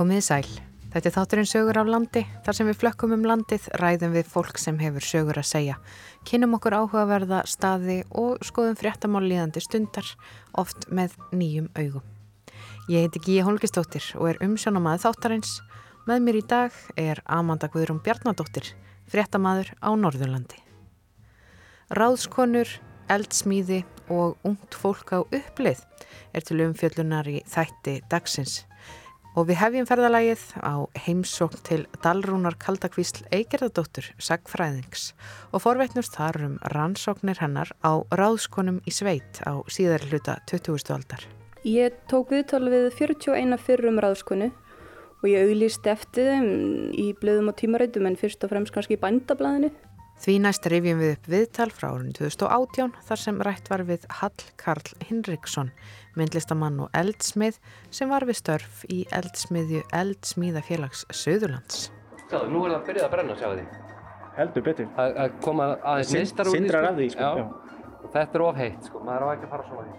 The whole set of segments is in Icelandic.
Komiði sæl. Þetta er þátturinn sögur af landi. Þar sem við flökkum um landið ræðum við fólk sem hefur sögur að segja. Kynum okkur áhugaverða staði og skoðum fréttamál líðandi stundar, oft með nýjum augum. Ég heiti Gíja Holgistóttir og er umsjónamaður þáttarins. Með mér í dag er Amanda Guðrún Bjarnadóttir, fréttamaður á Norðurlandi. Ráðskonur, eldsmíði og ungt fólk á upplið er til umfjöllunar í þætti dagsins. Og við hefjum ferðalagið á heimsókn til Dalrúnar Kaldakvísl Eigerðardóttur, sagfræðings og forveitnust þar um rannsóknir hennar á ráðskonum í sveit á síðari hluta 20. aldar. Ég tók viðtal við 41 fyrrum ráðskonu og ég auglýst eftir þeim í blöðum og tímarætum en fyrst og fremst kannski í bændablaðinu. Því næst rifjum við upp viðtal frá árunni 2018 þar sem rætt var við Hall Karl Hinriksson, myndlistamann og eldsmið sem var við störf í eldsmiðju Eldsmíðafélags Söðurlands. Sjáðu, nú er það að byrja að brenna, sjáu því. Heldur betur. Að, að koma aðeins mistar úr því, sindrar af því, sko, Já. já. Þetta er of heitt, sko. Maður á ekki að fara svona því.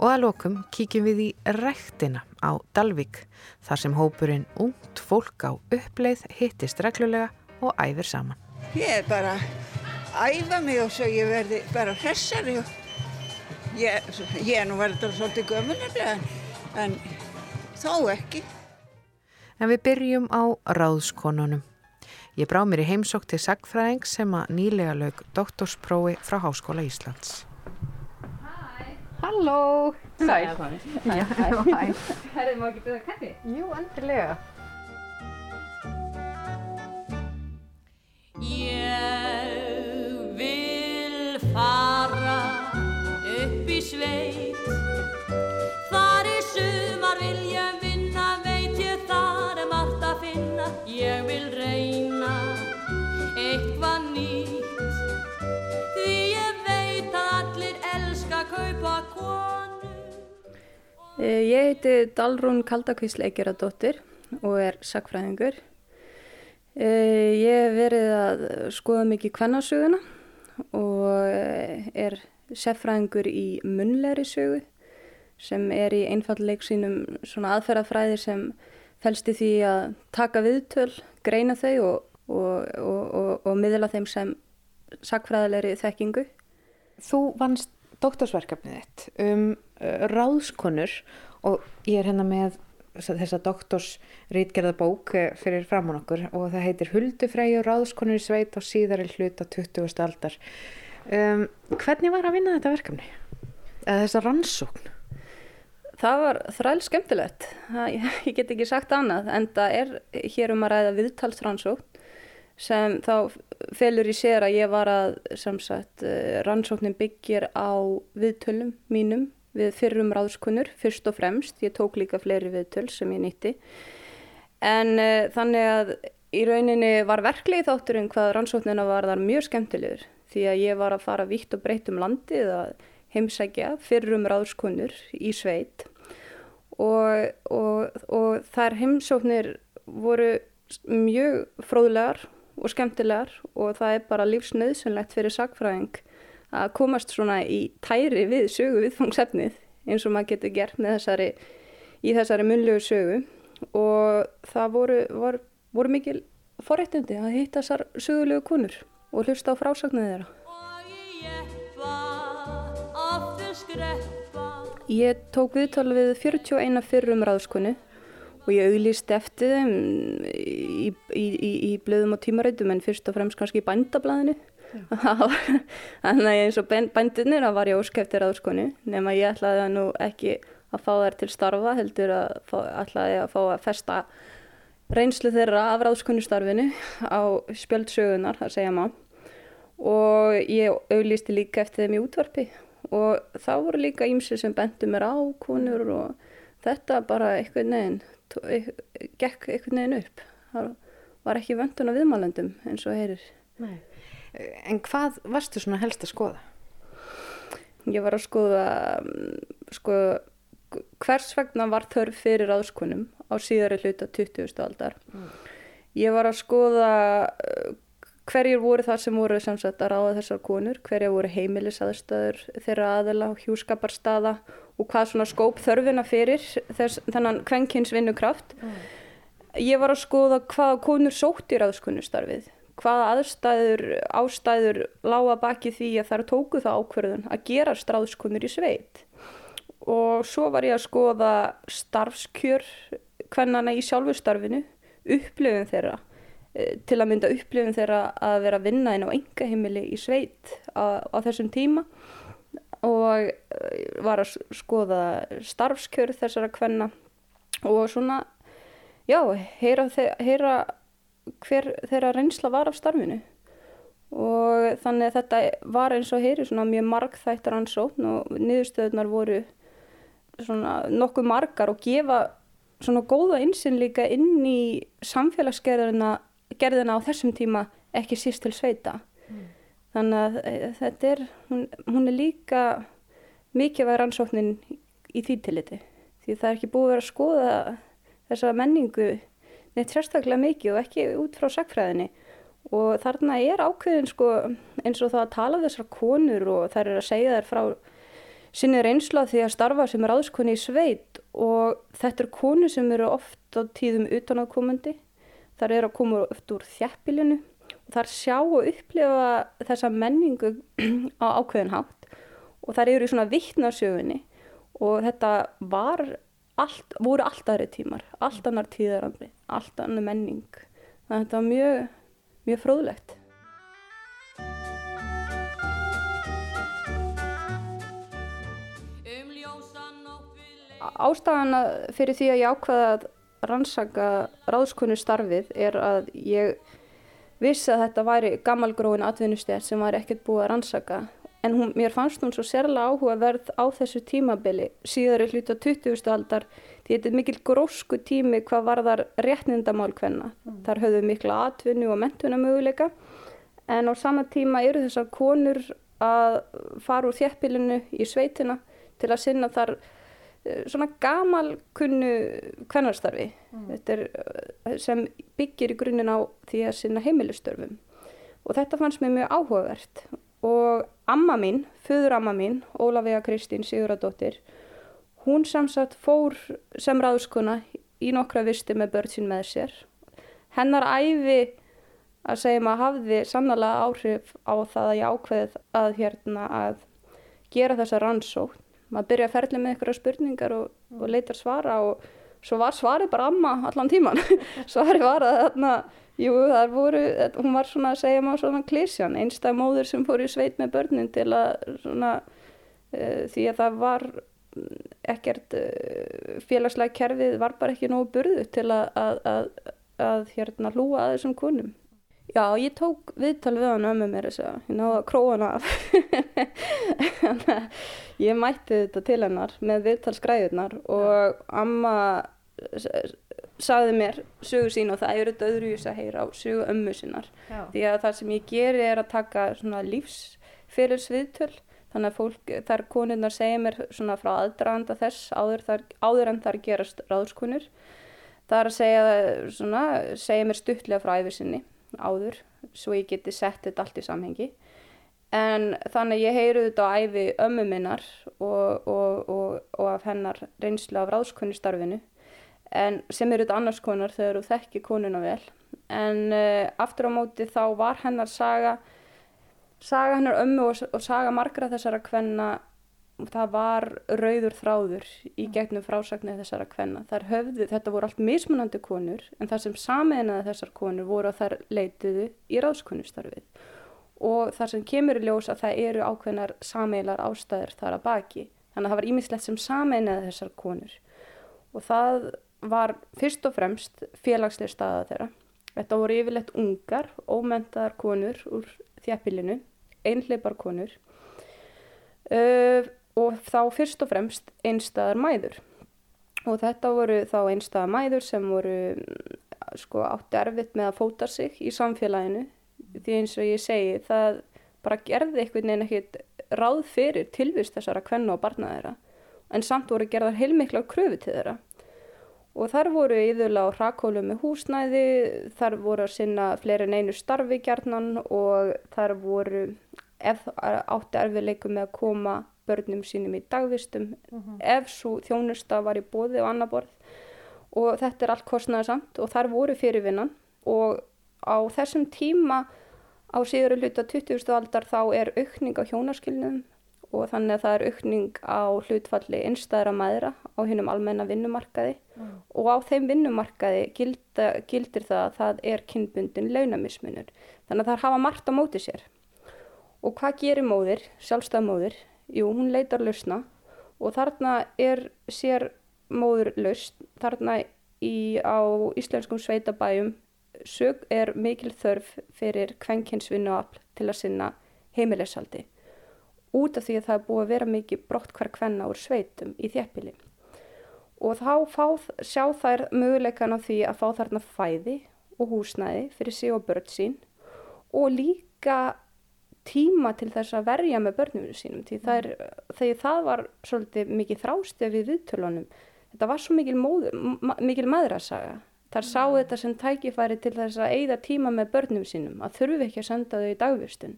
Og að lokum kíkjum við í rektina á Dalvík þar sem hópurinn ungt fólk á uppleið hittist reglulega og æfir saman. Ég er bara að æfa mig og svo ég verði bara hressari og ég, ég er nú verður svolítið gömulega en, en þó ekki. En við byrjum á ráðskonunum. Ég brá mér í heimsók til sagfræðing sem að nýlega lög doktorsprófi frá Háskóla Íslands. Halló! Sæl! Já, hæ. Herðið má ekki byrja kaffi? Jú, endilega. Ég vil fara upp í sveit. Þar í sumar vil ég vinna Veit ég þar er margt að finna. Ég vil reyna eitthvað nýtt. Því ég veit að allir elska kaupa konu Eh, Ég heiti Dalrún Kaldakvísl Eigeradóttir og er sagfræðingur. Eh, Ég hef verið að skoða mikið kvennasöguna og eh, er seffræðingur í munlegri sögu sem er í einfalleik sínum svona aðferðafræði sem felst í því að taka viðtöl, greina þau og, og, og, og, miðla þeim sem sagfræðilegri þekkingu. Þú vannst doktorsverkefnið þitt um uh, ráðskonur og ég er hérna með þessa- þessa doktorsrítgerða bók uh, fyrir framán okkur og það heitir Huldufreyju ráðskonur í sveit á síðari hluta 20. aldar. Um, hvernig var að vinna þetta verkefni? Eða þessa rannsókn? Það var þræl skemmtilegt, það, ég, ég get ekki sagt annað, en það er hér um að ræða viðtalsrannsókn sem þá felur í sér að ég var að, sagt, eh, rannsóknin byggir á viðtölum mínum við fyrrum ráðskunur, fyrst og fremst, ég tók líka fleiri viðtöl sem ég nýtti, en uh, þannig að í rauninni var verklegi þátturinn hvað rannsóknina var þar mjög skemmtilegur, því að ég var að fara vitt og breytt um landið að heimsækja fyrrum ráðskunur í sveit. Og, og, og þær heimsóknir voru mjög fróðlegar og skemmtilegar og það er bara lífsnöðsynlegt fyrir sakfræðing að komast svona í tæri við sögu viðfangsefnið eins og maður getur gert með þessari, í þessari munlegu sögu og það voru, var, voru mikil forréttindi að hitta þessar sögulegu konur og hlusta á frásagnuð þeirra. Ég tók viðtal við 41 fyrrum ráðskonu og ég auglýst eftir þeim í, í, í, í blöðum og tímarætum en fyrst og fremst kannski í bændablaðinu. Þannig að eins og bæn- bændurnir að var ég ósk eftir ráðskonu nema ég ætlaði nú ekki að fá þær til starfa heldur að fá, ætlaði að fá að festa reynslu þeirra af ráðskonustarfinu á spjöldsögunar, það segja má. Og ég auglýsti líka eftir þeim í útvarpi og þá voru líka ímsið sem bentu mér á konur og þetta bara einhvern veginn tó- eit- gekk einhvern veginn upp. Það var ekki vöndun á viðmálendum eins og heyrir. Nei. En hvað varstu svona helst að skoða? ég var að skoða mm, sko, hvers vegna var þörf fyrir ráðskonum á síðari hluta 20. aldar ég var að skoða uh, hverjir voru það sem voru sem sagt að ráða þessar konur, hverja voru heimilisaðstöður þeirra aðela og hjúskaparstaða og hvað svona skóp þörfina fyrir þess, þennan kvenkins vinnukraft Ég var að skoða hvaða konur sótt í ráðskunnustarfið, hvaða aðstæður, ástæður lága baki því að þær tóku það ákverðun að gera ráðskunnur í sveit. Og svo var ég að skoða starfskjör hvernana í sjálfustarfinu, upplifun þeirra, eh, til að mynda upplifun þeirra að vera vinna inn á engaheimili í sveit á, á þessum tíma og eh, var að skoða starfskjör þessara hvenna og svona já, heyra, heyra hver þeirra reynsla var af starfinu. Og þannig að þetta var eins og heyri svona mjög margþættar ansókn og niðurstöðunar voru svona nokkuð margar og gefa svona góða insinn líka inn í samfélagsgerðina gerðina á þessum tíma ekki síst til sveita. Þannig að e, þetta er hún, hún er líka mikilvæg rannsóknin í því tilliti. Því það er ekki búið að vera að skoða þessa menningu neitt sérstaklega mikið og ekki út frá sagfræðinni og þarna er ákveðin sko eins og það að tala þessar konur og þær eru að segja þær frá sinni reynsla því að starfa sem er áðskonni í sveit. Og þetta er konur sem eru oft á tíðum utanáðkomandi þar eru að koma oft úr þjæppilinu og þar sjá og upplifa þessa menningu á ákveðin hátt. Og þar eru í svona vittnarsjöfunni og þetta var allt, voru allt aðri tímar, allt annar tíðarandi, allt annar menning. Þannig að þetta var mjög, mjög fróðlegt. Um Ástæðana fyrir því að ég ákvaða að rannsaka ráðskonu starfið er að ég vissi að þetta væri gammalgróin atvinnustjætt sem var ekkert búið að rannsaka en hún, mér fannst hún svo sérlega áhugaverð á þessu tímabili síðar í hluta 20. aldar því þetta er mikil grósku tími hvað varðar réttnindamál hvenna. Þar höfðu mikla atvinnu og mentuna möguleika en á sama tíma eru þessar konur að fara úr þjæppilinu í sveitina til að sinna þar eh, svona gamalkunnu kvennarstarfi þetta er, eh, sem byggir í grunninn á því að sinna heimilistörfum og þetta fannst mér mjög áhugavert og amma mín, föður amma mín Ólafía Kristín Siguradóttir hún sem sagt fór sem ráðskona í nokkra visti með börn sín með sér. Hennar æfi að segja maður hafði sannlega áhrif á það að ég ákveðið að hérna að gera þessa rannsókn. Maður byrja að ferli með ykkur spurningar og, og leitar svara og svo var svarið bara amma allan tíman svarið var að þarna jú, það voru, hún var svona að segja maður svona klísjan, einstæð móður sem fór í sveit með börnin til að svona uh, því að það var ekkert uh, félagslega kerfið var bara ekki nógu burðu til að, að, að, að hérna hlúa að þessum konum Já, ég tók viðtal við hann ömmu mér þess að ég náði að króa hana af. Þannig að ég mætti þetta til hennar með viðtalsgræðunar og amma sagði mér sögu sín og það eru þetta öðru að heyra á sögu ömmu sinnar. Já. Því að það sem ég geri er að taka svona lífsfyrirsviðtöl þannig að fólk, þar konurnar segja mér svona frá aðdraganda þess áður, þar, áður en þar gerast ráðskunur. Það er að segja, svona, segja mér stuttlega frá æfisinni áður svo ég geti sett þetta allt í samhengi. En þannig ég heyri þetta á æfi ömmu minnar og, og, og, og af hennar reynslu af ráðskunnistarfinu en sem eru þetta annars konar þegar þú þekki konuna vel. En uh, aftur á móti þá var hennar saga saga hennar ömmu og, saga margra þessara kvenna það var rauður þráður í gegnum frásagnir þessara kvenna. Höfðu, þetta voru allt mismunandi konur en það sem sameinaði þessar konur voru að þær leitiðu í ráðskonustarfið og þar sem kemur í ljós að það eru ákveðnar sameilar ástæður þar að baki. Þannig að það var ímislegt sem sameinaði þessar konur og það var fyrst og fremst félagslega staða þeirra. Þetta voru yfirleitt ungar, ómentaðar konur úr þjæppilinu, einhleipar konur uh, og þá fyrst og fremst einstæðar mæður. Og þetta voru þá einstæðar mæður sem voru sko, átti erfitt með að fóta sig í samfélaginu því eins og ég segi það bara gerði einhvern veginn ekkert ráð fyrir tilvist þessara kvenna og barna þeirra en samt voru gerðar heilmiklar kröfu til þeirra. Og þar voru yðurlega á hrakólu með húsnæði, þar voru að sinna fleiri en einu starfi gjarnan og þar voru átti erfiðleikum með að koma börnum sínum í dagvistum ef svo þjónusta var í bóði og annar borð og þetta er allt kostnæðasamt og þar voru fyrirvinnan og á þessum tíma á síður hluta 20. aldar þá er aukning á hjónaskilnum og þannig að það er aukning á hlutfalli einstæðra maðra á hinnum almenna vinnumarkaði og á þeim vinnumarkaði gilda, gildir það að það er kynbundin launamismunur. Þannig að það hafa margt á móti sér. Og hvað gerir móðir, sjálfstæða móðir? Jú, hún leitar lausna og þarna er sér móður lausn. Þarna í, á íslenskum sveitabæjum sög er mikil þörf fyrir kvenkinsvinnuafl til að sinna heimilishaldi út af því að það er búið að vera mikið brott hver kvenna úr sveitum í þjæppili. Og þá fá, sjá þær möguleikan á því að fá þarna fæði og húsnæði fyrir sig og börn sín og líka tíma til þess að verja með börnum sínum. Því það, er, þegar það var svolítið mikið þrástef við viðtölunum, þetta var svo mikil, móð, mikil maðurasaga. Þar sá þetta sem tækifæri til þess að eigða tíma með börnum sínum, að þurfi ekki að senda þau í dagvistun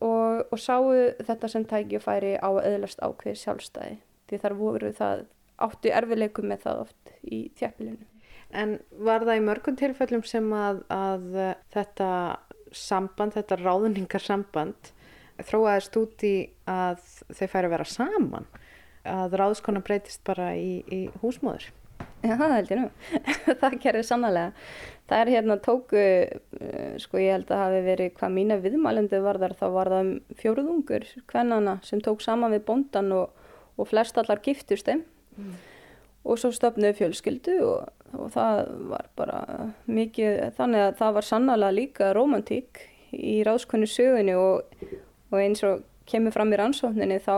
og, og sáu þetta sem tækifæri á að öðlast ákveði sjálfstæði því þar voru það áttu erfileikum með það oft í þjæppilinu. En var það í mörgum tilfellum sem að, að þetta samband, þetta ráðningarsamband þróaðist út í að þau færi að vera saman að ráðskona breytist bara í, í húsmóður? Já, það held ég nú. það gerði sannlega. Það er hérna tóku, uh, sko ég held að hafi verið hvað mína viðmælendu var þar, þá var það um fjóruðungur kvennana sem tók saman við bondan og, og flest allar giftust þeim mm. og svo stopnuðu fjölskyldu og, og það var bara mikið, þannig að það var sannlega líka romantík í ráðskonu sögunni og, og eins og kemur fram í rannsókninni þá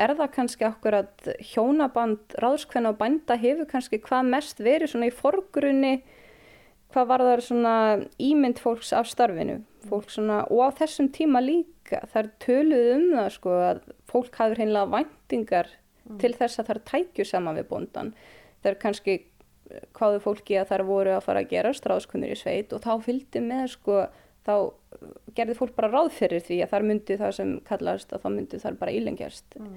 er það kannski okkur að hjónaband ráðskvenna og bænda hefur kannski hvað mest verið svona í forgrunni hvað var það svona ímynd fólks af starfinu svona, og á þessum tíma líka þar töluð um það sko að fólk hafður heimlega væntingar mm. til þess að það tækju saman við bondan það er kannski hvaðu fólki að þar voru að fara að gera stráðskunnur í sveit og þá fylgdi með sko þá gerði fólk bara ráð fyrir því að þar myndi það sem kallast að þá myndi þar bara ílengjast mm.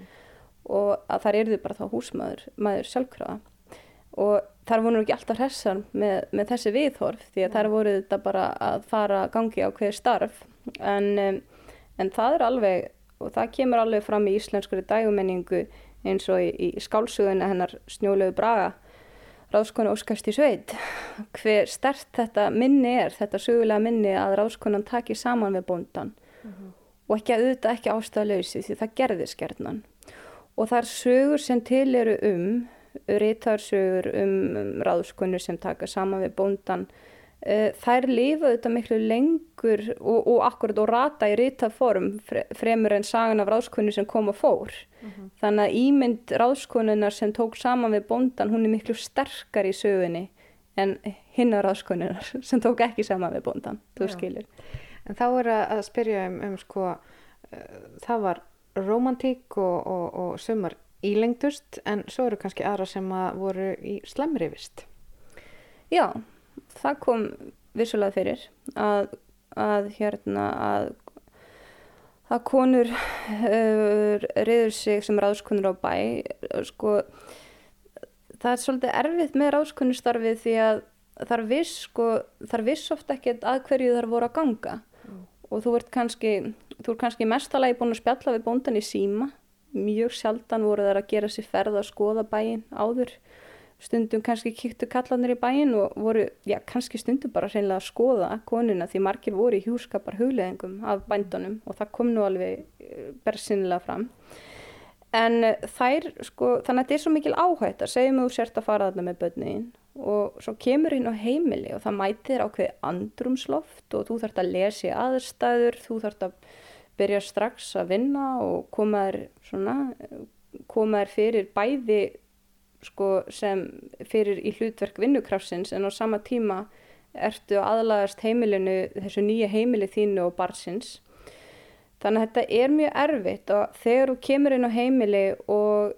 og að þar erðu bara þá húsmaður maður sjálfkrafa. Og þar voru ekki alltaf hressar með, með þessi viðhorf því að þar voru þetta bara að fara gangi á hver starf. En, en það er alveg og það kemur alveg fram í íslenskur dægumenningu eins og í, í skálsuguna hennar snjólegu braga ráðskonu óskast í sveit. Hver stert þetta minni er þetta sögulega minni að ráðskonan taki saman við bóndan mm -hmm. og ekki að auðvitað ekki ástæðalöysi því það gerði skernan og það er sögur sem til eru um rítarsögur um, um ráðskonur sem taka saman við bóndan uh, þær lifa þetta miklu lengur og, og akkurat og rata í rítaform fremur en sagan af ráðskonur sem kom og fór uh mhm. -huh. þannig að ímynd ráðskonunar sem tók saman við bóndan hún er miklu sterkar í sögunni en hinnar ráðskonunar sem tók ekki saman við bóndan, þú skilir En þá er að spyrja um, um sko, uh, það var romantík og, og, og sömur ílengdust en svo eru kannski aðra sem að voru í slemri vist. Já, það kom vissulega fyrir að, að hérna að að konur uh, reyður sig sem ráðskonur á bæ sko það er svolítið erfitt með ráðskonustarfið því að þar viss sko, þar viss ofta ekkert að hverju þar voru að ganga. Mm. og þú ert kannski þú ert kannski mestalagi búin að spjalla við bóndan í síma. Mjög sjaldan voru þær að gera sér ferð að skoða bæin áður stundum kannski kýttu kallanir í bæin og voru, já kannski stundum bara reynilega að skoða konuna því margir voru í hjúskapar hugleðingum af bændunum og það kom nú alveg eh, bersinnilega fram. En eh, þær sko þannig að þetta er svo mikil áhætt að segja mig úr sért að fara þarna með börniðin og svo kemur inn á heimili og það mætir ákveði andrumsloft og þú þarfst að lesa í aðstæður, þú þarfst að byrja strax að vinna og koma þér þér fyrir bæði sko sem fyrir í hlutverk vinnukrafsins en á sama tíma ertu aðlagast heimilinu, þessu nýja heimili þínu og barsins. Þannig að þetta er mjög erfitt og þegar þú kemur inn á heimili og,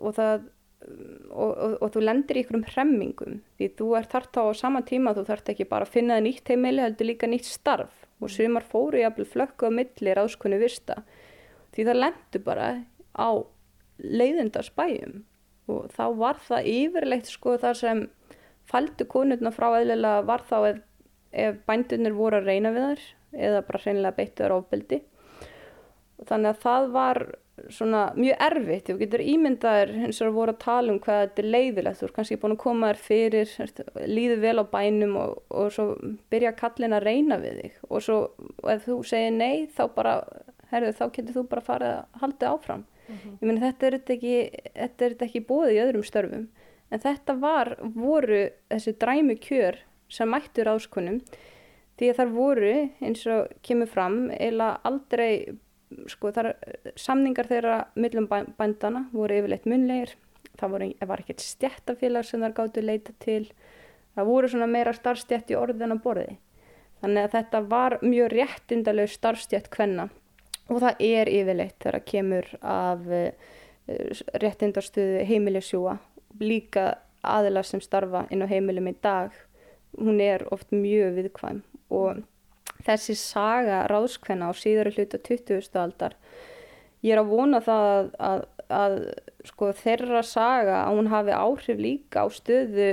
og, það, og, og þú lendir í ykkurum hremmingum því þú ert þart á sama tíma, þú þart ekki bara að finna það nýtt heimili, heldur líka nýtt starf og sumar fóru jafnvel flökku á milli ráðskunni vista því það lendur bara á leiðindarsbæjum og þá var það yfirleitt sko þar sem faldu konurna frá eðlilega var þá ef, ef bændunir voru að reyna við þær eða bara hreinlega beittu þær ofbeldi. Þannig að það var svona mjög erfitt, þú getur ímyndaðir eins og voru að tala um hvað þetta er leiðilegt þú er kannski búin að koma þér fyrir ert- líður vel á bænum og, og svo byrja kallin að reyna við þig. Og svo ef þú segir nei þá bara herðu, þá getur þú bara farið að halda áfram ég meina þetta er þetta ekki þetta er þetta ekki búið í öðrum störfum. En þetta var, voru þessi dræmi kjör sem mættur áskonum því að þar voru eins og kemur fram eila aldrei sko þar samningar þeirra millum bæ- bændana voru yfirleitt munlegir það voru, var ekkert stjættafélag sem þar gáttu leita til. Það voru svona meira starfstjætt í orðin að borði. Þannig að þetta var mjög réttindaleg starfstjætt kvenna og það er yfirleitt þegar kemur af uh, réttindarstöðu heimilisjúa líka aðila sem starfa inn á heimilum í dag hún er oft mjög viðkvæm og þessi saga ráðskvenna á síðari hluta 20. aldar ég er að vona það að, að, sko, þeirra saga að hún hafi áhrif líka á stöðu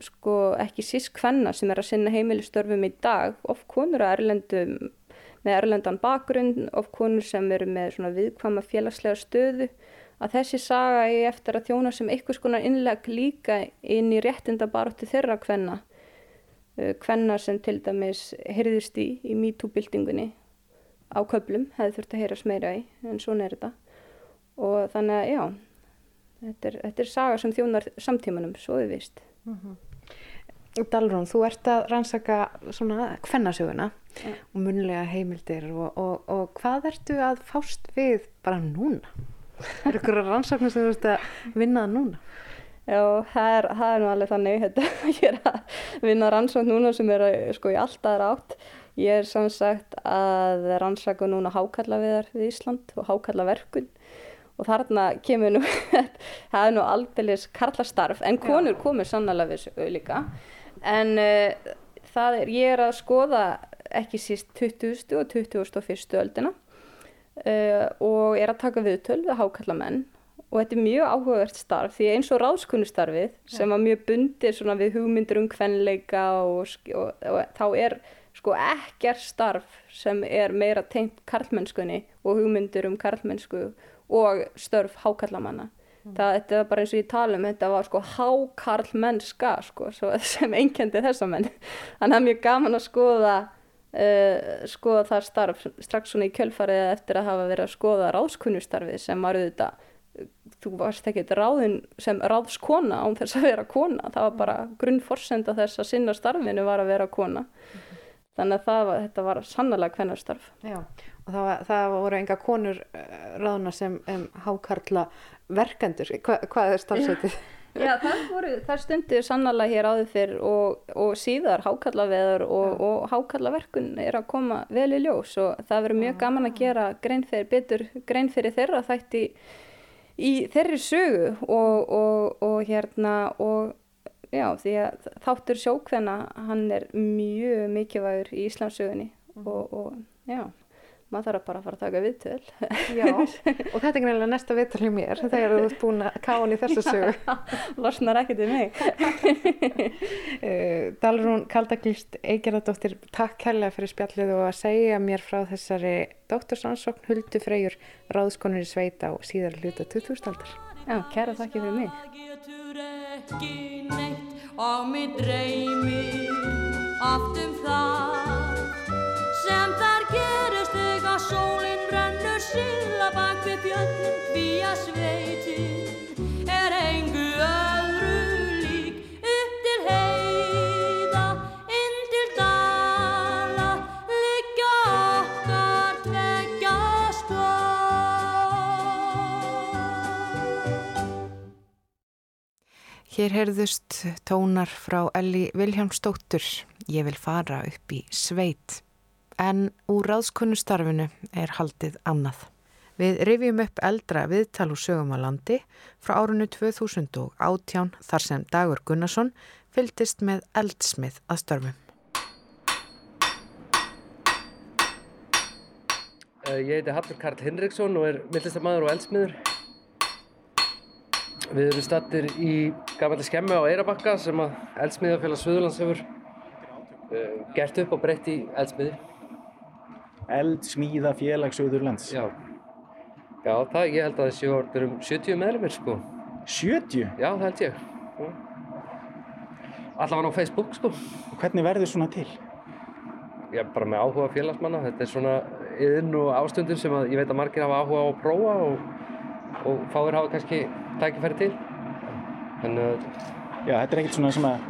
sko, ekki síst kvenna sem er að sinna heimilistörfum í dag of konur að erlendum með erlendan bakgrunn, of konur sem eru með svona viðkvæma félagslega stöðu að þessi saga er eftir að þjóna sem einhvers konar innleg líka inn í réttinda baróttu þeirra kvenna kvenna sem til dæmis heyrðist í í MeToo-byltingunni á köplum, hefði þurft að heyrast meira í en svona er þetta. Og þannig að já þetta er, þetta er saga sem þjónar samtímanum svo við vist Dalrún, þú ert að rannsaka svona kvennasöguna Ja. og munlega heimildir og, og, og hvað ertu að fást við bara núna? Er ykkur rannsaknir sem þú ert að vinna að núna? Já, það er, það er nú alveg þannig þetta, ég er að vinna rannsókn núna sem er að, sko í alltaf átt ég er samsagt að rannsaka núna hákallaviðar við Ísland og hákallaverkun og þarna kemur nú það er nú aldeilis karlastarf en konur komur sannlega við þessu líka en uh, það er, ég er að skoða ekki síst 20. og 21. öldina uh, og er að taka viðtöl við hákallamenn og þetta er mjög áhugavert starf því eins og ráðskunnustarfið sem var mjög bundir svona við hugmyndur um kvenleika og, og, og þá er sko ekkert starf sem er meira tengt karlmennskunni og hugmyndur um karlmennsku og störf hákallamanna. Það, þetta var bara eins og ég tala um, þetta var sko hákarlmennska sko, svo, sem einkendi þessa menn. Þannig að mjög gaman að skoða, uh, skoða það starf strax svona í kjölfarið eftir að hafa verið að skoða ráðskunnustarfið sem var auðvitað þú varst ekkert ráðin sem ráðskona án þess að vera kona. Það var bara grunnforsenda þess að sinna starfinu var að vera kona. Þannig að var, þetta var sannlega kvennastarf. Já, og það, var, það voru enga konur uh, ráðna sem um, hákarla verkendur. Hva, hvað er starfsveitið? Já, það voru, það stundir sannlega hér áður fyrr og, og síðar hákallaveður og, og hákallaverkun er að koma vel í ljós og það verður mjög gaman að gera grein fyrir, betur grein fyrir þeirra þætti í þeirri sögu og, og, og hérna og já, því að þáttur sjókvenna hann er mjög mikilvægur í Íslandsögunni og, og já, maður þarf bara að fara að taka viðtöl. Já, og þetta er greinlega næsta viðtal hjá mér þegar þú ert búin að káa hann í þessu sögu. Losnar ekkert við mig. Uh, Dalrún Kaldaglýst Eigeradóttir, takk kærlega fyrir spjallið og að segja mér frá þessari dóttursansókn Huldu Freyjur ráðskonur í sveita og síðar hluta 2000 aldar. Já, kæra þakki fyrir mig. Það getur ekki neitt og mér dreymir oft um það sem sólinn síðla bak við fjöllum því að sveitin er engu öðru lík upp til heiða inn til dala liggja okkar tveggja stóð Hér heyrðust tónar frá Elli Viljámsdóttur. Ég vil fara upp í sveit. En úr ráðskunnustarfinu er haldið annað. Við rifjum upp eldra viðtal úr sögum á landi frá árunnu 2018 þar sem Dagur Gunnarsson fylgdist með eldsmið að störfum. Eh, Ég heiti Hafnur Karl Hinriksson og er myndlistamæður og eldsmiður. Við erum stattir í gamalli skemmu á Eirabakka sem að Eldsmiðafélag Suðurlands hefur uh, gert upp og breytt í eldsmiði. Eldsmíða félag Suðurlands. Já. Já, það, ég held að þessi orður um 70 meðlumir sko. 70? Já, það held ég. Allavega á Facebook sko. Og hvernig verður svona til? Er bara með áhuga félagsmanna. Þetta er svona yðin og ástundin sem að ég veit að margir hafa áhuga á að prófa og, og fáir hafa kannski tækifæri til. Þannig að Já, þetta er ekkert svona sem að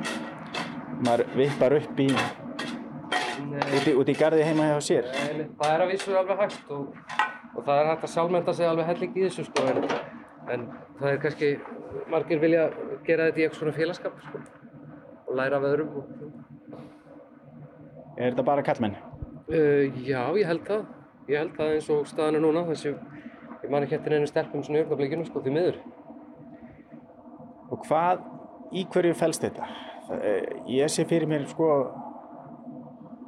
maður vippar upp í úti, úti í garði heima hjá sér. Nei, það er að vísu alveg hægt og, og það er hægt að sjálfmynda sig alveg helling í þessu sko en, en það er kannski, margir vilja gera þetta í eitthvað svona félagskap sko og læra af öðrum og, Er þetta bara kallmenn? uh, Já, ég held það. Ég held það eins og staðan er núna þessi, ég man ekki eftir einu stelpum svona í ögnablikinu sko því miður. Og hvað, í hverju fælst þetta? Eh, Ég sé fyrir mér sko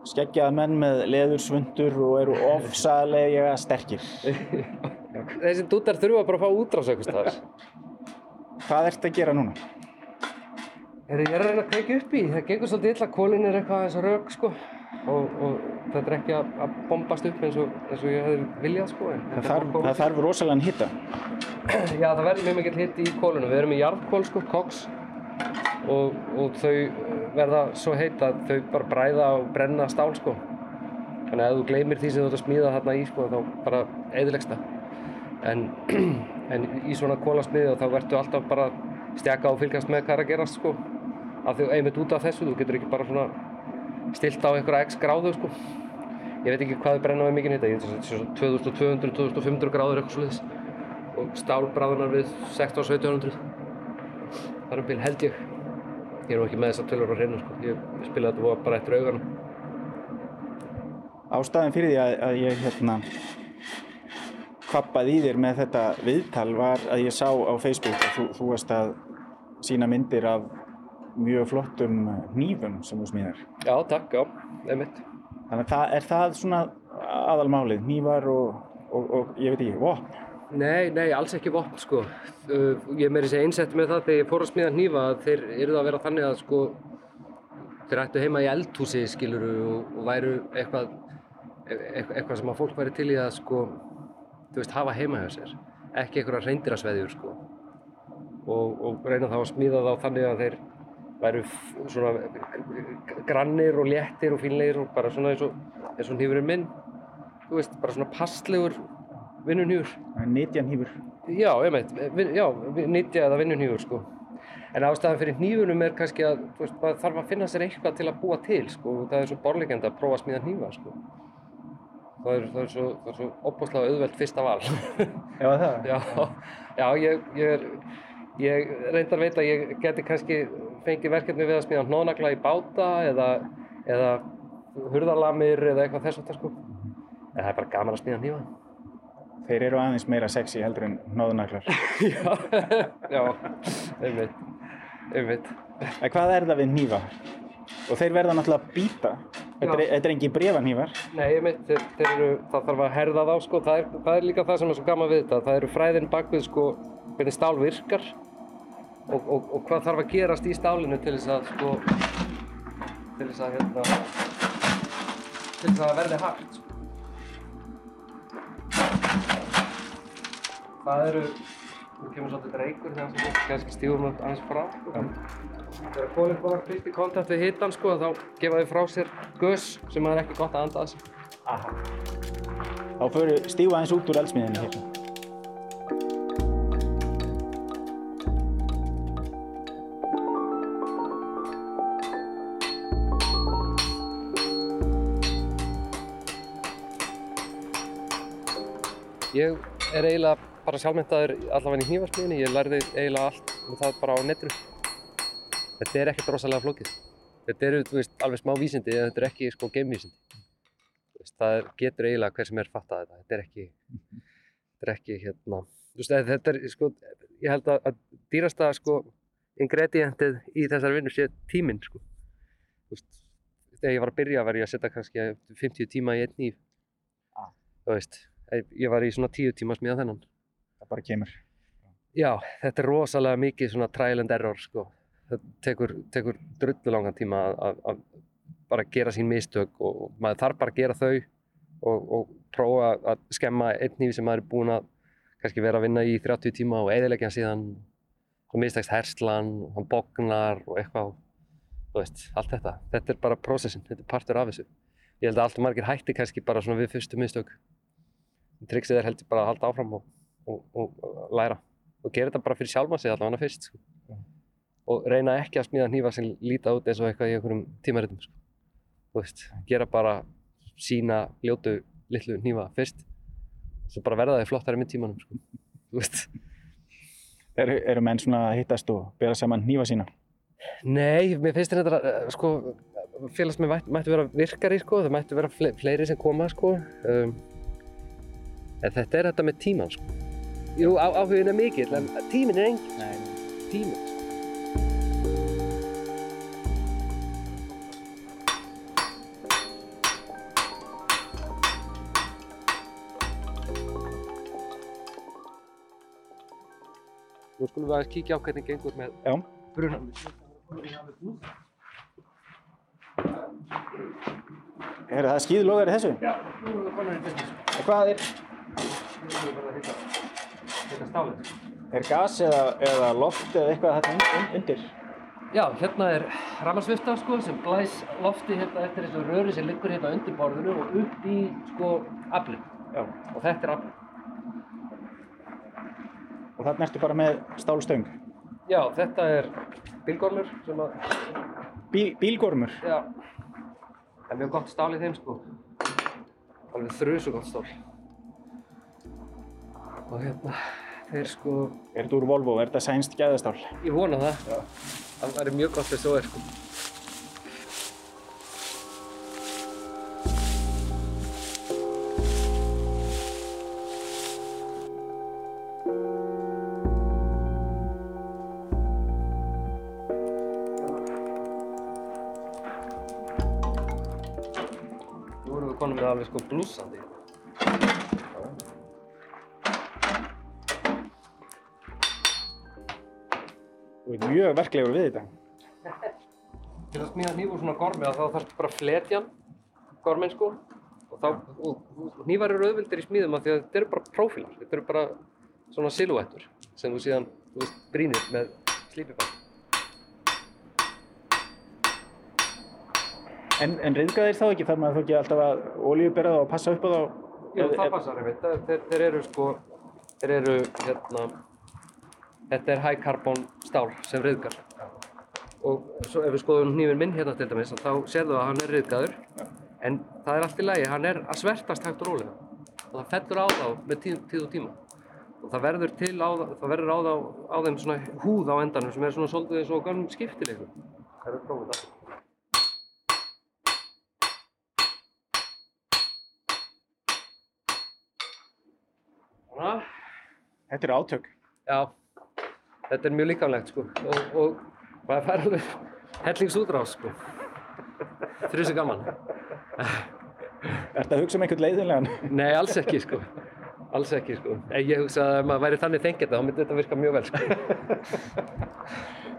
skeggjaða menn með leðursvundur og eru ofsalega sterkir. Þessi dútar þurfa bara að fá staðar. Hvað ert að gera núna? Heyrðu, ég er að reyna að kveikja upp í, það gengur svolítið illa, kólinn er eitthvað eins og rauk sko og, og þetta er ekki að, að bombast upp eins og, eins og ég hefði viljað sko en Það er þarf, það þarf rosalega hitta. Já, það verður mjög mikill hitt í kólunum, við erum í jarðkól sko, koks og, og þau verða svo heit að þau bara bræða og brenna stál sko. Þannig að ef þú gleymir því sem þú ert að smíða þarna í sko þá bara eðilegst það. En, en í svona kólasmiði þá verður alltaf bara stjaka og fylgjast með hvað er að gerast sko. Af því einmitt út af þessu, þú getur ekki bara svona stilt á einhverja x gráðu sko. Ég veit ekki hvað þau brenna með mikið hitta, ég veit þessi 2200, 2500 gráður eitthvað sliðis og stálbráðunar við 16-1700 það er um bíl held ég. Ég er nú ekki með þessar tölur á hreinu sko. Ég spilaði þetta bara eftir augunum. Ástæðan fyrir því að, að ég hérna kvappaði í þér með þetta viðtal var að ég sá á Facebook að þú, þú varst að sína myndir af mjög flottum hnífum sem þú smíðar. Já, takk, já, einmitt. Þannig að það, er það svona aðalmálið, hnífar og, og, og ég veit ekki, vopn? Nei, nei, alls ekki vopn sko. Uh, ég er meiri sér einsett með það þegar ég fór að smíða hnífa að þeir eru að vera þannig að sko þeir ættu heima í eldhúsi skiluru og, og væru eitthvað e- eitthvað sem að fólk væri til í að sko þú veist, hafa heima hjá sér. Ekki einhverja reyndirasveðjur sko. Og, og reyna þá að smíða þá þannig að þeir væru svona grannir og léttir og fínlegir og bara svona eins og og hnífurinn minn. Þú veist, bara svona passlegur vinnunhjúr Nitjan hnífur. Já, ég meit, já, nýtja eða vinnunhjúur sko. En ástæðan fyrir hnífunum er kannski að, veist, þarf að finna sér eitthvað til að búa til, sko. Það er svo borlegjandi að prófa að smíða hnífa, sko. Það er, það er svo, það er svo opbúslega auðvelt fyrsta val. Já, það? já, já, ég, ég er, ég reyndar veit að ég geti kannski fengið verkefni við að smíða hnónagla í báta eða, eða hurðarlamir eða eitthvað þess að sko. En það er bara gaman að smíða hnífa. Þeir eru aðeins meira sexy heldur en nóðunaklar. já, já, einmitt, einmitt. En hvað er það við hnífa? Og þeir verða náttúrulega að býta. Þetta er, er engin brefanhnífar. Nei, einmitt, þeir, þeir eru, það þarf að herða þá, sko, það er, það er líka það sem er svo gaman við þetta, það eru fræðin bakvið, sko, hvernig stál virkar og, og, og hvað þarf að gerast í stálinu til þess að, sko, til þess að, hérna, til þess að verði hægt, sko. Það eru, nú kemur svolítið reykur þegar sem kannski stífum við aðeins frá, sko. Þegar kólinn komar fyrst í kontakt við hitan, sko, þá gefa þau frá sér gös sem er ekki gott að anda að sér. Þá fyrir stífa aðeins út úr eldsmiðinni hérna. Ég er eiginlega bara sjálfmyndaður allavega í hnífarsmiðinni, ég lærði eiginlega allt um það bara á netinu. Þetta er ekkert rosalega flókið. Þetta eru, þú veist, alveg smá vísindi en þetta er ekki, sko, geimvísindi. Það er, getur eiginlega hver sem er fattað þetta. Þetta er ekki, þetta er ekki, hérna, þú veist, þetta er, sko, ég held að, að dýrasta, sko, ingredientið í þessar vinnu sé tíminn, sko. Þú veist, þegar ég var að byrja var ég að setja kannski 50 tíma í einn nýf. Ah. Þú veist, ég- var í svona 10 tíma að smíða þennan. Það bara kemur. Já, þetta er rosalega mikið svona trial and error sko. Það tekur, tekur drullu langan tíma að- bara gera sín mistök og maður þarf bara að gera þau og, og prófa að skemma einn hnífi sem maður er búinn að kannski vera að vinna í 30 tíma og eðilegja hann síðan og mistakst herslan og hann bognar og eitthvað þú veist, allt þetta. Þetta er bara prósessin, þetta er partur af þessu. Ég held að allt og margir hætti kannski bara svona við fyrstu mistök. Triksið er heldur bara að halda áfram og, og, og, læra og gera þetta bara fyrir sjálfa sig allavega fyrst sko. og reyna ekki að smíða hnífa sem líta út eins og eitthvað í einhverjum tímaritum sko. þú veist, gera bara sína ljótu litlu hnífa fyrst svo bara verða þau flottari með tímanum sko. þú veist Eru, eru menn svona að hittast og bera saman hnífa sína? Nei, mér finnst þetta uh, sko, félagsmenn mætt, mættu vera virkari sko, það mættu vera fle fleiri sem koma sko um, en þetta er þetta með tíman sko Jú, á, áhugin er mikill, en tíminn er engin Nei. tíminn. Nú skulum við aðeins kíkja á hvernig gengur með Já. brunan. Er það skýðlogar í þessu? Já, nú erum við konar í. Og hvað er, Nú erum við bara að hitta, hitta stálið. er gas eða, eða loft eða eitthvað þetta un- un- undir? Já, hérna er ramarsvifta sko sem blæs lofti hérna eftir þessu röri sem liggur hérna undir borðinu og upp í sko aflinn. Já. Og þetta er aflinn. Og þarna ertu bara með stálstöng. Já, þetta er bílgormur sem að, Bíl, bílgormur. já, það er mjög gott stál í þeim sko. Alveg þrjusu gott stál. Og hérna, þeir sko, Er þetta úr Volvo? Er þetta sænst gæðastál? ég vona það. Já. Það væri mjög gott ef svo er sko. Mjög verklegur við þetta. Til að smíða hníf úr svona gormi þá þarfst bara að fletja hann, gorminn sko. Og þá, og, hnífar eru auðvildir í smíðum af því að þetta eru bara prófílar. Þetta eru bara svona silhúettur sem þú síðan, þú veist, brýnir með slípiband. En, en reyðgaðir þá ekki? Þarf maður þá ekki alltaf að olíubera það og passa upp á það? Já, það passar einmitt. Þeir, þeir eru sko, þeir eru hérna, þetta er high carbon stál sem ryðgar. Og svo ef við skoðum hnífinn minn hérna til dæmis, þá sérðu að hann er ryðgaður. En það er allt í lagi, hann er að svertast hægt og rólega. Og það fellur á þá með tíð, tíð og tíma. Og það verður til á, það það verður á, þá, á þeim svona húð á endanum sem er svona svolítið eins og gamum skiptileikum. Það er að prófa þetta. Svona. Þetta er átök. Já, þetta er mjög líkamlegt sko og, og maður fær alveg hellingsútrás sko. Þrjusu gaman. Ertu að hugsa um einhvern leiðinlegan? Nei, alls ekki sko. Alls ekki sko. En ég hugsa að ef maður væri þannig þengjandi þá myndi þetta virka mjög vel sko.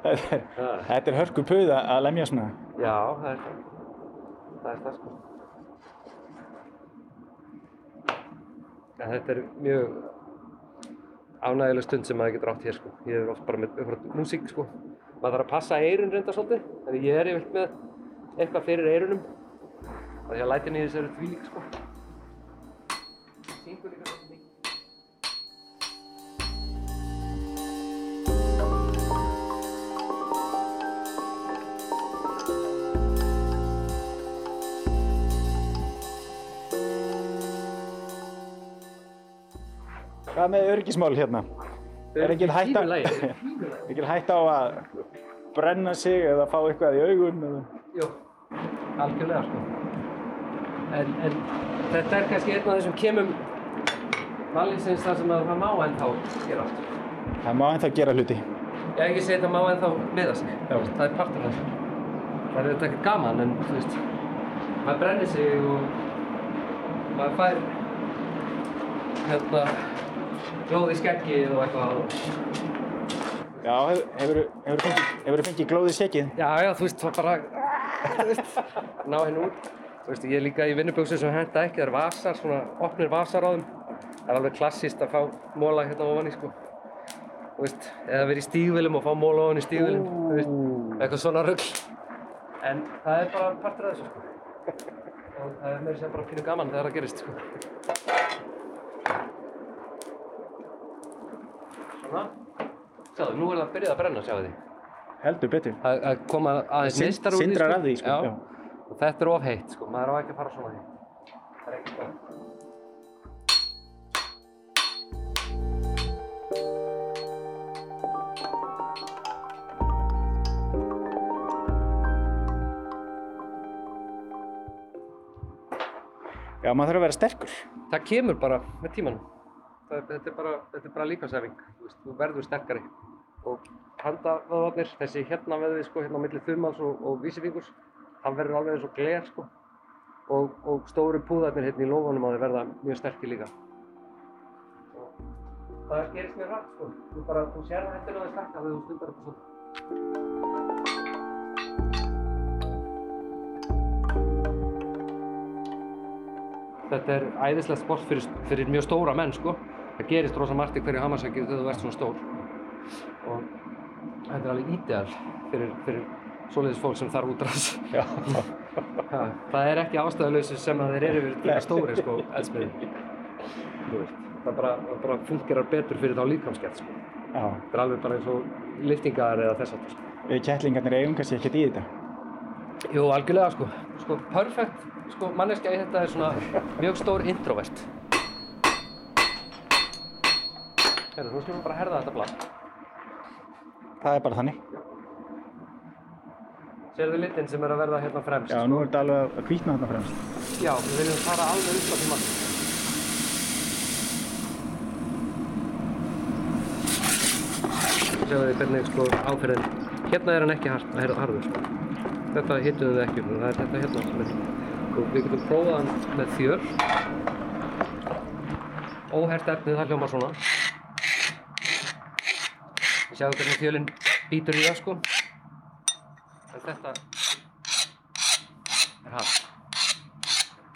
þetta, er, þetta er hörku puð að lemja svona. Já, það er það. Er það sko. Ja, þetta er mjög ánægileg stund sem maður getur átt hér sko. Ég er oft bara með einhverja músík sko. Maður þarf að passa eyrun reynda svolítið. Þannig ég er yfirleitt með eitthvað fyrir eyrunum. Það er að lætin í þessu eru þvílík sko. Hvað með örgismál hérna? Er ekki hætta á að brenna sig eða fá eitthvað í augun? Jú, algjörlega sko. En, en þetta er kannski einn af þessum kemum valísins þar sem að það má ennþá gera allt. Það má ennþá gera hluti. Hef ekki að það má ennþá meða sig. Já. Það er partur af þessu. Það er þetta ekki gaman en þú veist, maður brennir sig og maður fær hérna glóði skeggið og eitthvað. Já, hefur þú fengið, hefur fengið glóðið sekið? Já, já, þú veist, það bara, þú veist, ná henni út. Þú veist, ég er líka í vinnuböksum sem henda ekki, það er vasar, svona opnir vasar á þeim. Það er alveg klassíst að fá móla hérna ofan í, sko. Þú veist, eða verið í stígvilum og fá móla ofan í stígvilum, þú veist, eitthvað svona rugl. En það er bara partur af þessu, sko. Og það er meira sem bara pínu gaman þegar það gerist, sko. Svona. Sjáðu, nú er það að byrja að brenna, sjáðu því. Heldur betur. að að koma aðeins neistar því syndrar sko. af því, sko, já. já. og þetta er of heitt sko, maður á ekki að fara svona því það er ekki gott Já, maður þarf að vera sterkur. það kemur bara með tímanum það, er- þetta er bara, er bara líkansæfing þú, þú verður sterkari. Og handavöðvarnir, þessi hérna veðið sko, hérna á milli þumals og, og vísifingurs hann verður alveg eins og gler sko. Og, og stóru púðarnir hérna í lófanum á þeir verða mjög sterkir líka. Og það gerist mjög hratt sko. Þú bara, þú sér það hættir að það stakka þegar þú stundar upp svona Þetta er æðislegt sport fyrir, fyrir mjög stóra menn sko. Það gerist rosa margt í hverju hamarsækju þegar þú ert svona stór. Og þetta er alveg ídeal fyrir, fyrir svoleiðis fólk sem þarf. Ha, það er ekki ástæðuleysi sem að þeir eru verið líka stóri sko, eldsmiði. Þú veist, það bara, bara fungerar betur fyrir þá líkamskett sko. Það er alveg bara eins og liftingar eða þess að sko. Við kettlingarnir eigum kannski ekkert í þetta. Jú, algjörlega sko. Sko, perfekt, sko, manneskja í þetta er svona mjög stór introvert. Herru, þú skulum bara herða þetta blad. Það er bara þannig. Serðu litinn sem er að verða hérna fremst? Já, nú er þetta alveg að hvítna þarna fremst. Já, við viljum fara alveg upp á því mark. Sjáðu þið hvernig sko áferðin. Hérna er hann ekki harður. Sko. Þetta hittum við ekki um, það er þetta hérna sem er. Og við getum prófað hann með þjör. Óhert efnið það hljómar svona. Sjáðu hvernig þjölinn býtur í það sko. En þetta er hart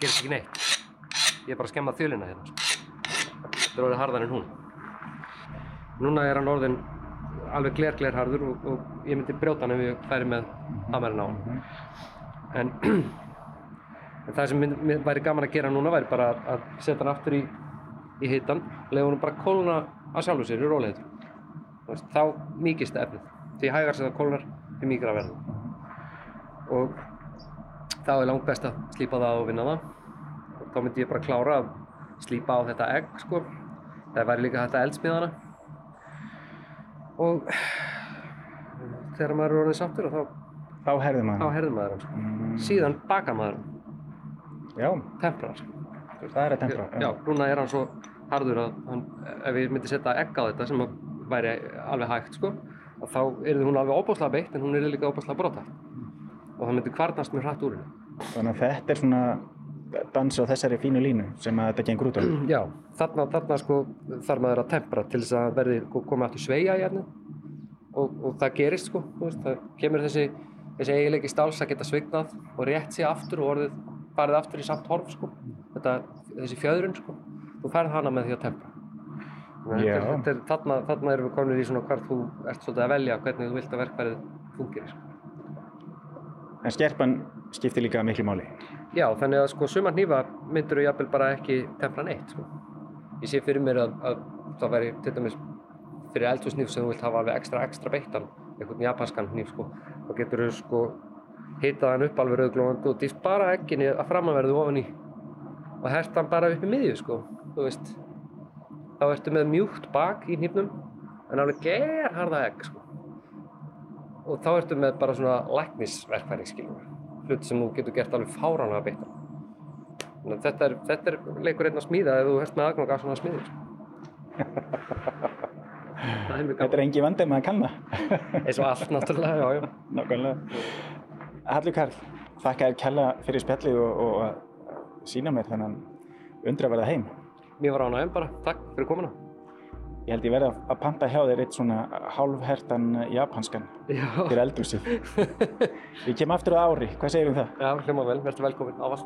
gerist ekki neitt. Ég er bara að skemma þjölina hérna. sko. Þetta er orðið harðar en hún. Núna er hann orðin alveg gler gler harður og, og ég myndi brjóta hann ef ég færi með hamarinn á hann. En, en það sem mynd, mynd, væri gaman að gera núna væri bara að, setja hann aftur í, í hitan, lega hann bara að kólna að sjálfu sér í róleitur. Þá mýkist efnið. Því hægar sem það kólnar, því mýkra verður. Og þá er langt best að slípa það og vinna það og þá myndi ég bara klára að slípa á þetta egg sko það væri líka þetta eldsmiðana og þegar maður er orðin sáttur þá, Þá herðir þá maður. maður sko. Mm, síðan bakar maður já, temprar sko. það er að tempra. já, núna er hann svo harður að hann, ef ég myndi setja egg á þetta sem að væri alveg hægt sko. Að þá er hún alveg óbúslega beitt en hún er líka óbúslega brota og það myndi kvarnast mjög hratt úr henni. Þannig að þetta er svona dans á þessari fínu línu sem að þetta gengur út á. Já, þarna, þarna sko þarf maður að tempra til þess að verði komið aftur sveigja í efnið. Og, og það gerist sko, veist, það kemur þessi, þessi eiginleiki stáls að geta svignað og rétt sig aftur og orðið farið aftur í samt horf sko, þetta, þessi fjöðrun sko, þú færð hana með því að tempra. Þarna, þarna erum við komin í svona hvar þú ert svolítið að velja hvernig þú vilt að verkfærið fungir. Sko. En skerpan skiptir líka miklu máli. Já, þannig að sko suma hnífa myndur þú jafnvel bara ekki tempra neitt sko. Ég sé fyrir mér að, að það væri til dæmis fyrir eldhúsnýf sem þú vilt hafa alveg ekstra ekstra beittan, einhvern japanskan hníf sko, þá getur þú sko hitað hann upp alveg rauðglóðandi og dýst bara egginni að framanverðu ofan í og hert hann bara upp í miðju sko, þú veist. Þá ertu með mjúkt bak í hnífnum en alveg gerharða egg sko. Og þá ertu með bara svona læknisverkfæri skilur hlut sem þú getur gert alveg fáránlega að þetta er, þetta er leikur einn að smíða ef þú ert með aðgang að svona smíðir. það er Þetta er engi vandi með að kanna. Eins og allt náttúrulega, já, já. Nákvæmlega. Hallur Karl, þakka þér kella fyrir spjallið og, og sína mér þennan undraverða heim. Mér var ánægum bara. Takk fyrir komuna. Ég held ég verði að- panta hjá þér eitt svona hálfhertan japanskan Já, fyrir eldhúsið. Ég kem aftur á ári, hvað segir um það? já hljóma vel, verður velkomin ávallt.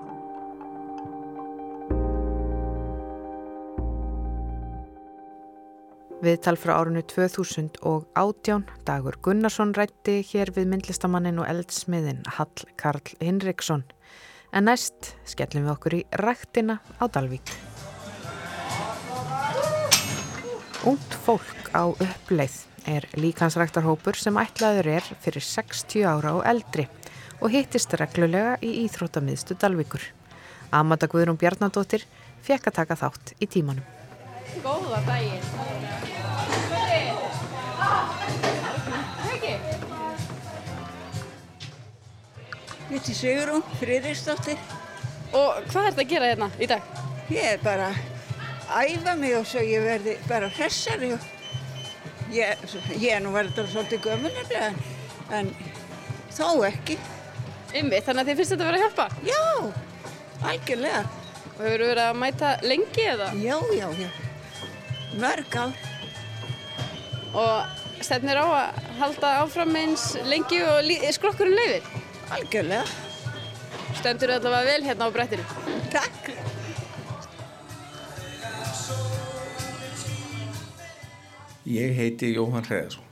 Viðtal frá árinu 2018, Dagur Gunnarsson rætti hér við myndlistamannin og eldsmiðin Hall Karl Hinriksson. En næst skellum við okkur í ræktina á Dalvík. Ungt fólk á uppleið er líkansræktarhópur sem ætlaður er fyrir 60 ára og eldri og hittist reglulega í Íþróttamiðstu Dalvíkur. Amanda Guðrún Bjarnadóttir fekk að taka þátt í tímanum. Góða daginn. Ég heiti Sigrún Friðriksdóttir. Og hvað er þetta að gera hérna í dag? Ég er bara æfa mig og svo ég verði bara hressari. og Ég, ég nú verður svolítið gömunnefnilega en, en þó ekki. Ymmi, þannig að þið finnst þetta að vera að hjálpa? Já, algjörlega. Og hefur verið að mæta lengi eða? Já, já, já. Mörg ár. Og stefnir á að halda áfram eins lengi og skrokkurinn leifir? Algjörlega. Stendur allavega vel hérna á brettinu? Takk. Ég heiti Jóhann Hreðarsson.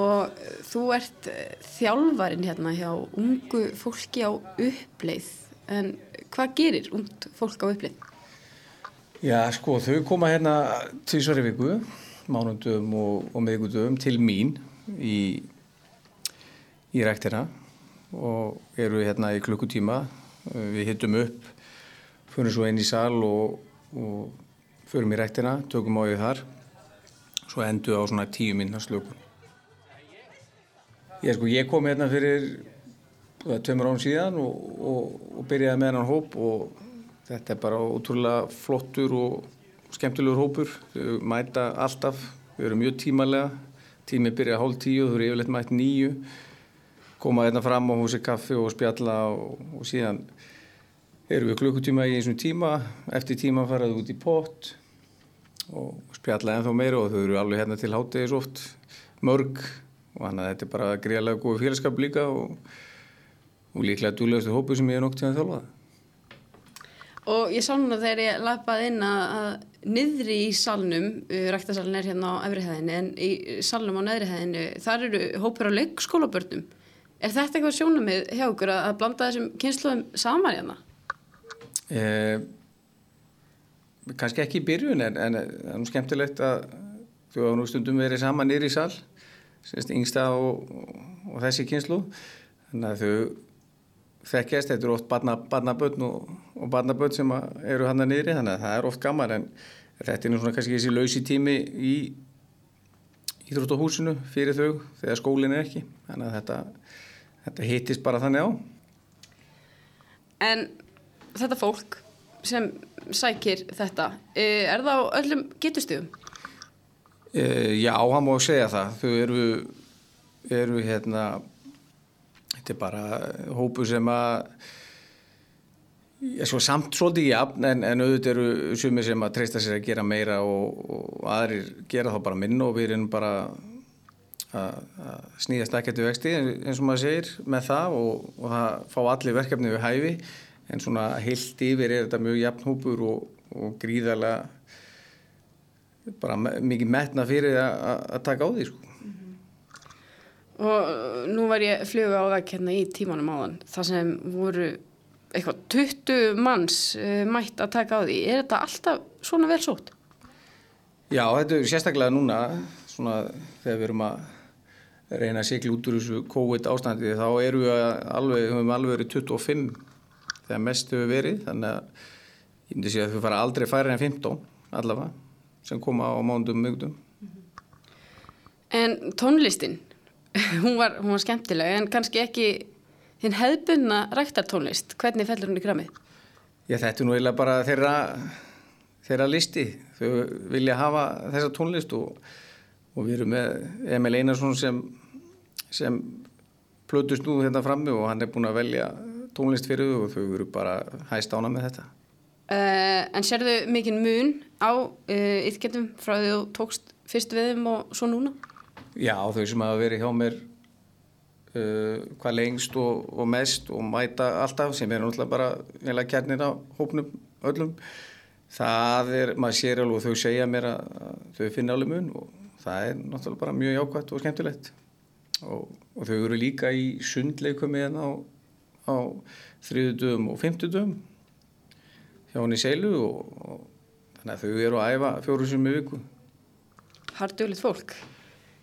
Og eh, þú ert eh, þjálfarin hérna hjá ungu fólki á uppleið. En hvað gerir ungt fólk á uppleið? Já, sko, þau koma hérna tvísvar í viku, mánundum og, og meðgundum til mín í, í ræktina og eru hérna í klukkutíma. Við hittum upp, fyrir svo inn í sal og, og förum í ræktina, tökum á því þar, svo endur á svona tíu minna slökun. Ég, sko, ég kom hérna fyrir tveimur án síðan og, og, og byrjaði með hennan hóp og þetta er bara ótrúlega flottur og skemmtilegur hópur. Þau mæta alltaf, við erum mjög tímalega, tími byrjaði hálf tíu, þau eru yfirleitt mætt nýju, koma hérna fram á húsi kaffi og spjalla og, og síðan erum við klukkutíma í eins og tíma, eftir tíma faraðu út í pott og spjalla ennþá meira og þau eru alveg hérna til hátegis oft mörg og hann að þetta er bara greiðlega góð félagskap líka og, og líklega dúlegastu hópu sem ég er nokk til að þjálfa. Og ég sá núna þegar ég lappaði inn að, niðri í salnum, uh, ræktasalinn er hérna á efrihæðinni, en í salnum á neðrihæðinni, þar eru hópur á leikskólabörnum. Er þetta eitthvað sjónamið hjá okkur að blanda þessum kynsluðum saman hérna? Eh, kannski ekki í byrjun en, það er nú skemmtilegt að þú hafa nú stundum verið saman niður í sal semst yngsta og, og, þessi kynslu þannig að þau þekkjast, þetta eru oft barnabötn og, og barnabötn sem eru hann að niðri þannig að það er oft gaman en þetta er nú svona kannski þessi lausi tími í íþróttahúsinu fyrir þau þegar skólinn er ekki þannig að þetta, þetta hittist bara þannig á. En þetta fólk sem sækir þetta, eh, er það á öllum getustíðum? E, já, hann má segja það. Þau eru, eru hérna, þetta er bara hópu sem að, ég svo samt svolítið jafn, en, en auðvitað eru sumir sem að treysta sér að gera meira og, og aðrir gera þá bara minn og við erum bara að snýðast ekkert við vexti eins og maður segir með það og, og það fá allir verkefni við hæfi en svona heilt yfir er þetta mjög jafn hópur og, og gríðarlega bara mikið metna fyrir að taka á því sko. Og nú var ég fluga á veg hérna í tímanum áðan, það sem voru eitthvað 20 manns uh, mætt að taka á því. Er þetta alltaf svona vel sótt? Já, þetta er sérstaklega núna, svona þegar við erum að reyna að sigla út úr þessu COVID ástandi, þá erum við alveg, við höfum alveg verið 25 þegar mest hefur verið, þannig að ég myndi segja að við fara aldrei færri en 15 allavega, sem koma á mándum mjögdum. En tónlistin, hún var, hún var skemmtileg, en kannski ekki þinn hefðbunna ræktartónlist. Hvernig fellur hún í kramið? Já, þetta er nú eiginlega bara þeirra, þeirra listi. Þau vilja hafa þessa tónlist og, og við erum með Emil Einarsson sem, sem plötust nú hérna frammi og hann er búin að velja tónlist fyrir þau og þau eru bara hæst ána með þetta. Uh, en sérðu mikinn mun á uh, ytgendum frá því þú tókst fyrst við þeim og svo núna? Já, þau sem hafa verið hjá mér uh, hvað lengst og, og mest og mæta alltaf sem er náttúrulega bara að kjarnir á hópnum öllum það er, maður sér alveg og þau segja mér að, þau finna alveg mun og það er náttúrulega bara mjög jákvæmt og skemmtilegt og, og þau eru líka í sundleikum með henn á, á þriðudum og fymtudum hjá henni seilu og, og þannig að þau eru að æfa fjóru sem í viku Hardugleitt fólk?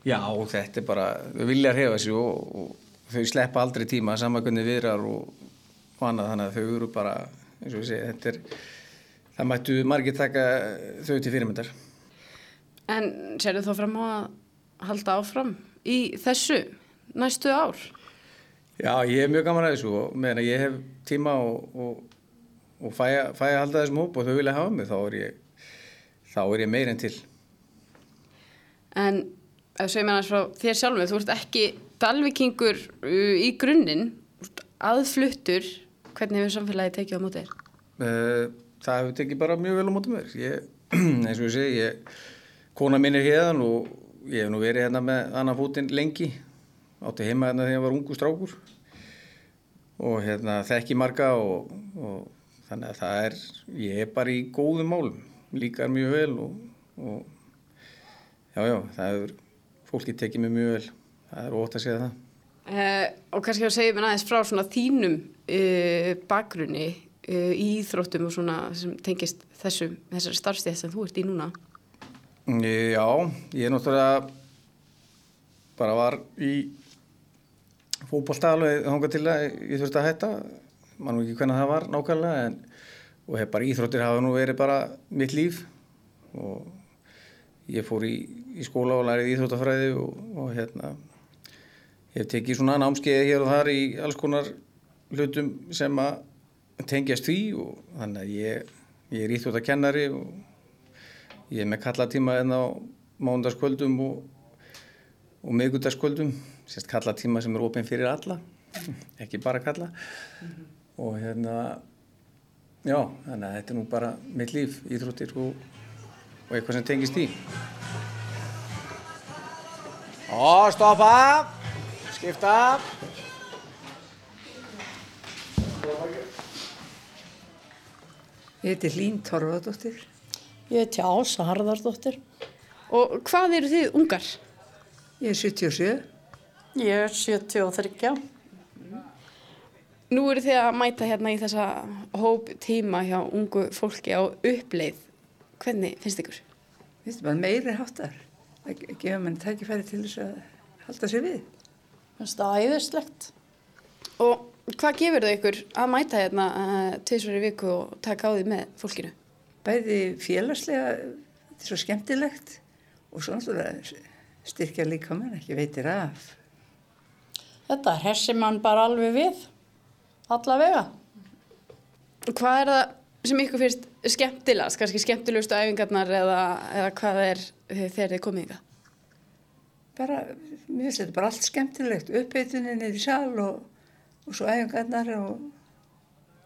Já, þetta er bara, þau vilja hefa sig og, og þau sleppa aldrei tíma saman hvernig viðrar og, annað þannig að þau eru bara, eins og ég segi, þetta er, það mættu margir taka þau til fyrirmyndar. En sérðu þá fram á að halda áfram í þessu næstu ár? Já, ég hef mjög gaman að þessu og meðan að ég hef tíma og, og, og fæ, fæ að halda þessum hóp og þau vilja hafa mig, þá er ég, þá er ég meir en til. En ef segir mér aðeins frá þér sjálfum, þú ert ekki dalvikingur uh, í grunninn, aðfluttur, hvernig hefur samfélagi tekið á mótið þér? Uh, það hefur tekið bara mjög vel á mótið mér. Ég, eins og ég segi, ég, kona mín er hérðan og ég hef nú verið hérna með annan fótinn lengi. Átti heima hérna þegar ég var ungu strákur og hérna þekki marga og, og þannig að það er, ég er bara í góðum málum, líkar mjög vel og, og já, já, það hefur fólki tekið mér mjög vel, það er ótt að segja það. Uh, og kannski að segja mér aðeins frá svona þínum uh, bakgrunni uh, í íþróttum og svona sem tengist þessum, þessari starfstíð sem þú ert í núna. Já, ég er náttúrulega bara var í fókbólta alveg þángar til að ég þurfti að hætta, mann og ekki hvernig það var nákvæmlega en og hef bara íþróttir hafa nú verið bara mitt líf. Og ég fór í, í skóla og lærið íþróttafræði og, og hérna ég hef tekið svona námskeiði hér og þar í alls konar hlutum sem að tengjast því og þannig að ég, ég er íþróttakennari og ég er með kallatíma en á mándaskvöldum og, og meðgutaskvöldum sérst kallatíma sem er ofinn fyrir alla ekki bara kalla mm -hmm. og hérna já, þannig að þetta er nú bara mitt líf, íþróttir og, og eitthvað sem tengist í Og stoppa skipta Ég heiti Lín Torfadóttir. Ég heiti Ása Harðardóttir. Og hvað eru þið ungar? Ég er 77. Ég er 73. Nú eru þið að mæta hérna í þessa hóp tíma hjá ungu fólki á uppleið. Hvernig finnst ykkur? Finnst bara meiri háttar. Það gefur mann tækifæri til þess að halda sér við. Finnst það æðislegt. Og hvað gefur þau ykkur að mæta hérna uh, tviðsverju viku og taka á því með fólkinu? Bæði félagslega, þetta er svo skemmtilegt og svo náttúrulega styrkja líka mann, ekki veitir af. Þetta hessi mann bara alveg við, allavega. Hvað er það sem ykkur finnst skemmtilegast, kannski skemmtilegustu æfingarnar eða, eða hvað er þegar þið komið ykkar? Bara, mér finnst þetta bara allt skemmtilegt, uppheitunin er í sal og, og svo æfingarnar og,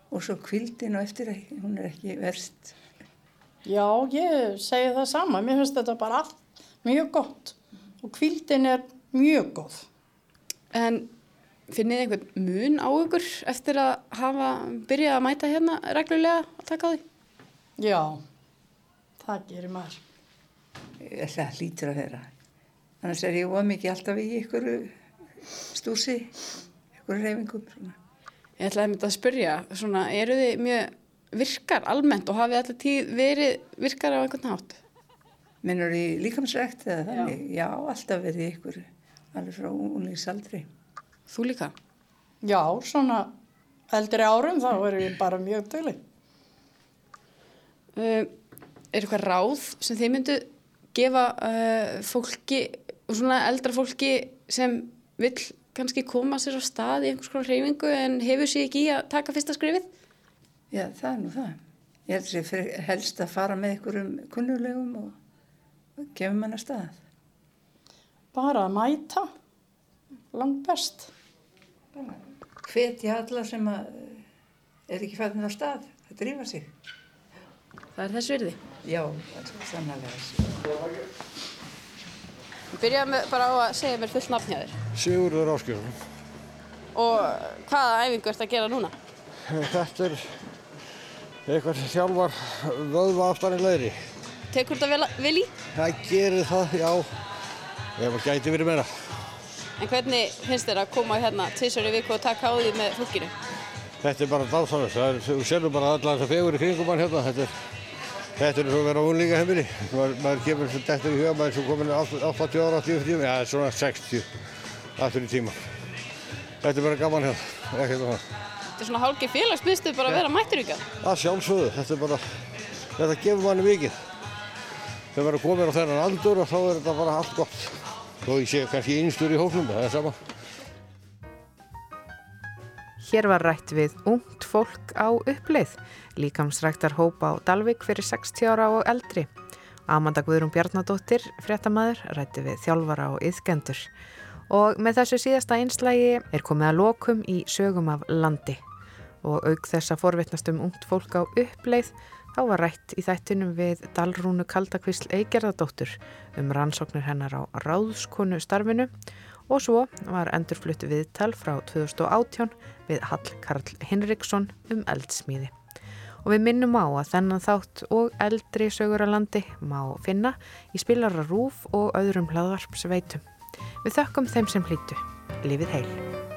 og svo kvildin og eftir ekki, hún er ekki verst. Já, ég segi það sama, mér finnst þetta bara allt mjög gott og kvildin er mjög góð. En finnið þið einhvern mun á ykkur eftir að hafa byrjað að mæta hérna reglulega að taka á því? Já, það gerir maður. Það hlýtur að vera. Annars er ég ómikið alltaf í ykkur stúsi, ykkur reyfingum. Svona. Ég ætlaði að mynda að spyrja, svona, eru þið mjög virkar almennt og hafið alltaf tíð verið virkar á einhvern hátt? Minnur í líkamsrækt eða þannig? Já, Já alltaf verið ykkur, alveg frá unlingsaldri. Þú líka? Já, svona eldri árum þá erum við bara mjög döli. Uh, er eitthvað ráð sem þið myndu gefa uh, fólki og svona eldra fólki sem vill kannski koma sér á stað í einhvers konar hreyfingu en hefur sér ekki í að taka fyrsta skrifið? Já, það er nú það. Ég held að það helst að fara með einhverjum kunnulegum og, gefa mann að stað. Bara að mæta, langt best. Hvetja alla sem að er ekki fæðin á stað, það drífa sig. það er þess virði. Já, sannlega. Við byrjaðum með- bara á að segja mér fullt nafn hjá þér. Sigurður Áskjörsson. Og hvaða æfingu ert að gera núna? Þetta er eitthvað sem þjálfar vöðva aftan í leiðri. Tekur þetta vel, í? Það gerir það, já. Ef það gæti verið meira. En hvernig finnst þér að koma hérna tvisar í viku og taka á því með fólkinu? Þetta er bara. Það er, þú sérðu bara alla þessa fegur í kringum hann hérna. Þetta er, þetta er svo að vera á unlinga heimili. Maður, kemur svo dettur í huga, maður er svo komin 80 ára, 80 tíma, já, svona 60 aftur í tíma. Þetta er bara gaman hérna, ekkert annað. Þetta er svona hálki félagsbyrstu bara að vera mættur ykkar. Það sjálfsögðu, þetta er bara, þetta gefur manni mikið. Þegar maður er komin á þennan aldur og þá er þetta bara allt gott. Þó ég sé kannski einstur í hóflum, það er sama. Hér var rætt við ungt fólk á uppleið, líkamsræktar hópa á Dalvik fyrir 60 ára og eldri. Amanda Guðrún Bjarnadóttir, fréttamaður, rætti við þjálfara og yðgendur. Og með þessu síðasta einslægi er komið að lokum í sögum af landi. Og auk þess að forvitnast um ungt fólk á uppleið, þá var rætt í þættinum við Dalrúnu Kaldakvísl Eigerðardóttur um rannsóknir hennar á ráðskonu starfinu og svo var endurflutt viðtal frá 2018 við Hall Karl Hinriksson um eldsmíði. Og við minnum á að þennan þátt og eldri sögur að landi má finna í spilara rúf og öðrum hlaðvarpsveitum. Við þökkum þeim sem hlýtu. Lífið heil.